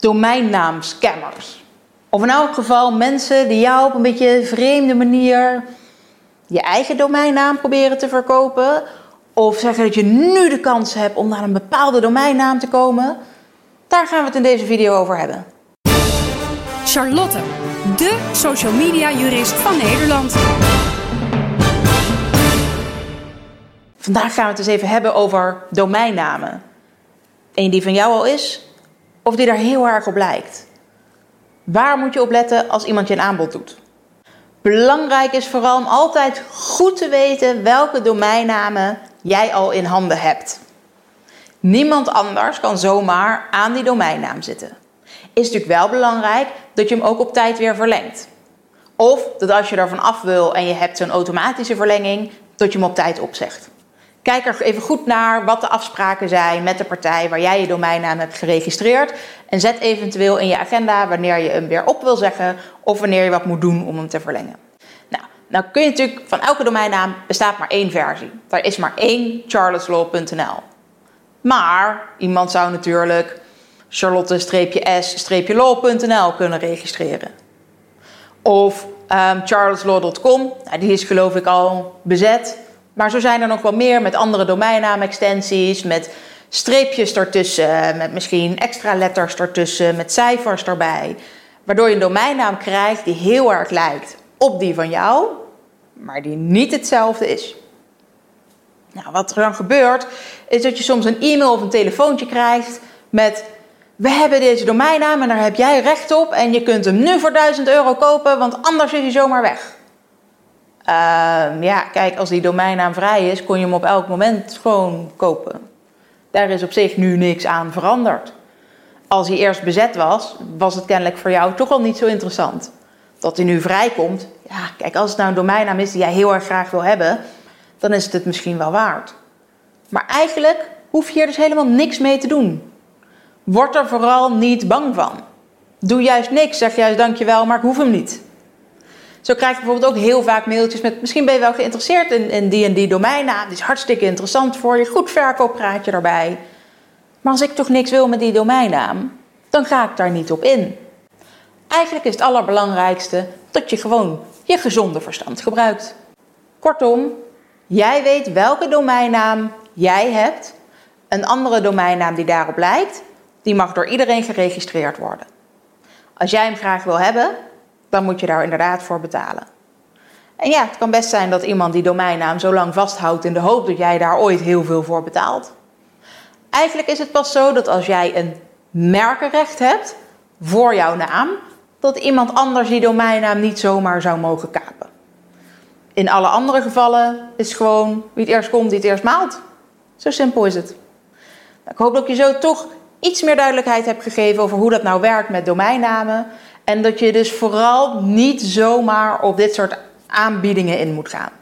domeinnaamscammers. Of in elk geval mensen die jou op een beetje vreemde manier je eigen domeinnaam proberen te verkopen. Of zeggen dat je nu de kans hebt om naar een bepaalde domeinnaam te komen. Daar gaan we het in deze video over hebben. Charlotte, de social media jurist van Nederland. Vandaag gaan we het eens even hebben over domeinnamen. Eén die van jou al is, of die daar heel erg op lijkt. Waar moet je op letten als iemand je een aanbod doet? Belangrijk is vooral om altijd goed te weten welke domeinnamen jij al in handen hebt. Niemand anders kan zomaar aan die domeinnaam zitten. Is natuurlijk wel belangrijk dat je hem ook op tijd weer verlengt. Of dat als je ervan af wil en je hebt zo'n automatische verlenging, dat je hem op tijd opzegt. Kijk er even goed naar wat de afspraken zijn met de partij waar jij je domeinnaam hebt geregistreerd. En zet eventueel in je agenda wanneer je hem weer op wil zeggen of wanneer je wat moet doen om hem te verlengen. Nou, nou kun je natuurlijk van elke domeinnaam bestaat maar één versie. Daar is maar één charlotteslaw.nl. Maar iemand zou natuurlijk charlotte-s-law.nl kunnen registreren. Of um, charleslaw.com, nou, die is geloof ik al bezet. Maar zo zijn er nog wel meer met andere domeinnaam-extensies, met streepjes ertussen, met misschien extra letters ertussen, met cijfers erbij. Waardoor je een domeinnaam krijgt die heel erg lijkt op die van jou, maar die niet hetzelfde is. Nou, wat er dan gebeurt, is dat je soms een e-mail of een telefoontje krijgt met: We hebben deze domeinnaam en daar heb jij recht op en je kunt hem nu voor 1000 euro kopen, want anders is hij zomaar weg. Uh, ja, kijk, als die domeinnaam vrij is, kon je hem op elk moment gewoon kopen. Daar is op zich nu niks aan veranderd. Als hij eerst bezet was, was het kennelijk voor jou toch al niet zo interessant. Dat hij nu vrijkomt, ja, kijk, als het nou een domeinnaam is die jij heel erg graag wil hebben, dan is het het misschien wel waard. Maar eigenlijk hoef je hier dus helemaal niks mee te doen. Word er vooral niet bang van. Doe juist niks, zeg juist dankjewel, maar ik hoef hem niet. Zo krijg je bijvoorbeeld ook heel vaak mailtjes met... misschien ben je wel geïnteresseerd in, die en die domeinnaam. Die is hartstikke interessant voor je. Goed verkooppraatje erbij. Maar als ik toch niks wil met die domeinnaam... dan ga ik daar niet op in. Eigenlijk is het allerbelangrijkste dat je gewoon je gezonde verstand gebruikt. Kortom, jij weet welke domeinnaam jij hebt. Een andere domeinnaam die daarop lijkt, die mag door iedereen geregistreerd worden. Als jij hem graag wil hebben, dan moet je daar inderdaad voor betalen. En ja, het kan best zijn dat iemand die domeinnaam zo lang vasthoudt in de hoop dat jij daar ooit heel veel voor betaalt. Eigenlijk is het pas zo dat als jij een merkenrecht hebt voor jouw naam, dat iemand anders die domeinnaam niet zomaar zou mogen kapen. In alle andere gevallen is gewoon wie het eerst komt, die het eerst maalt. Zo simpel is het. Ik hoop dat ik je zo toch iets meer duidelijkheid heb gegeven over hoe dat nou werkt met domeinnamen. En dat je dus vooral niet zomaar op dit soort aanbiedingen in moet gaan.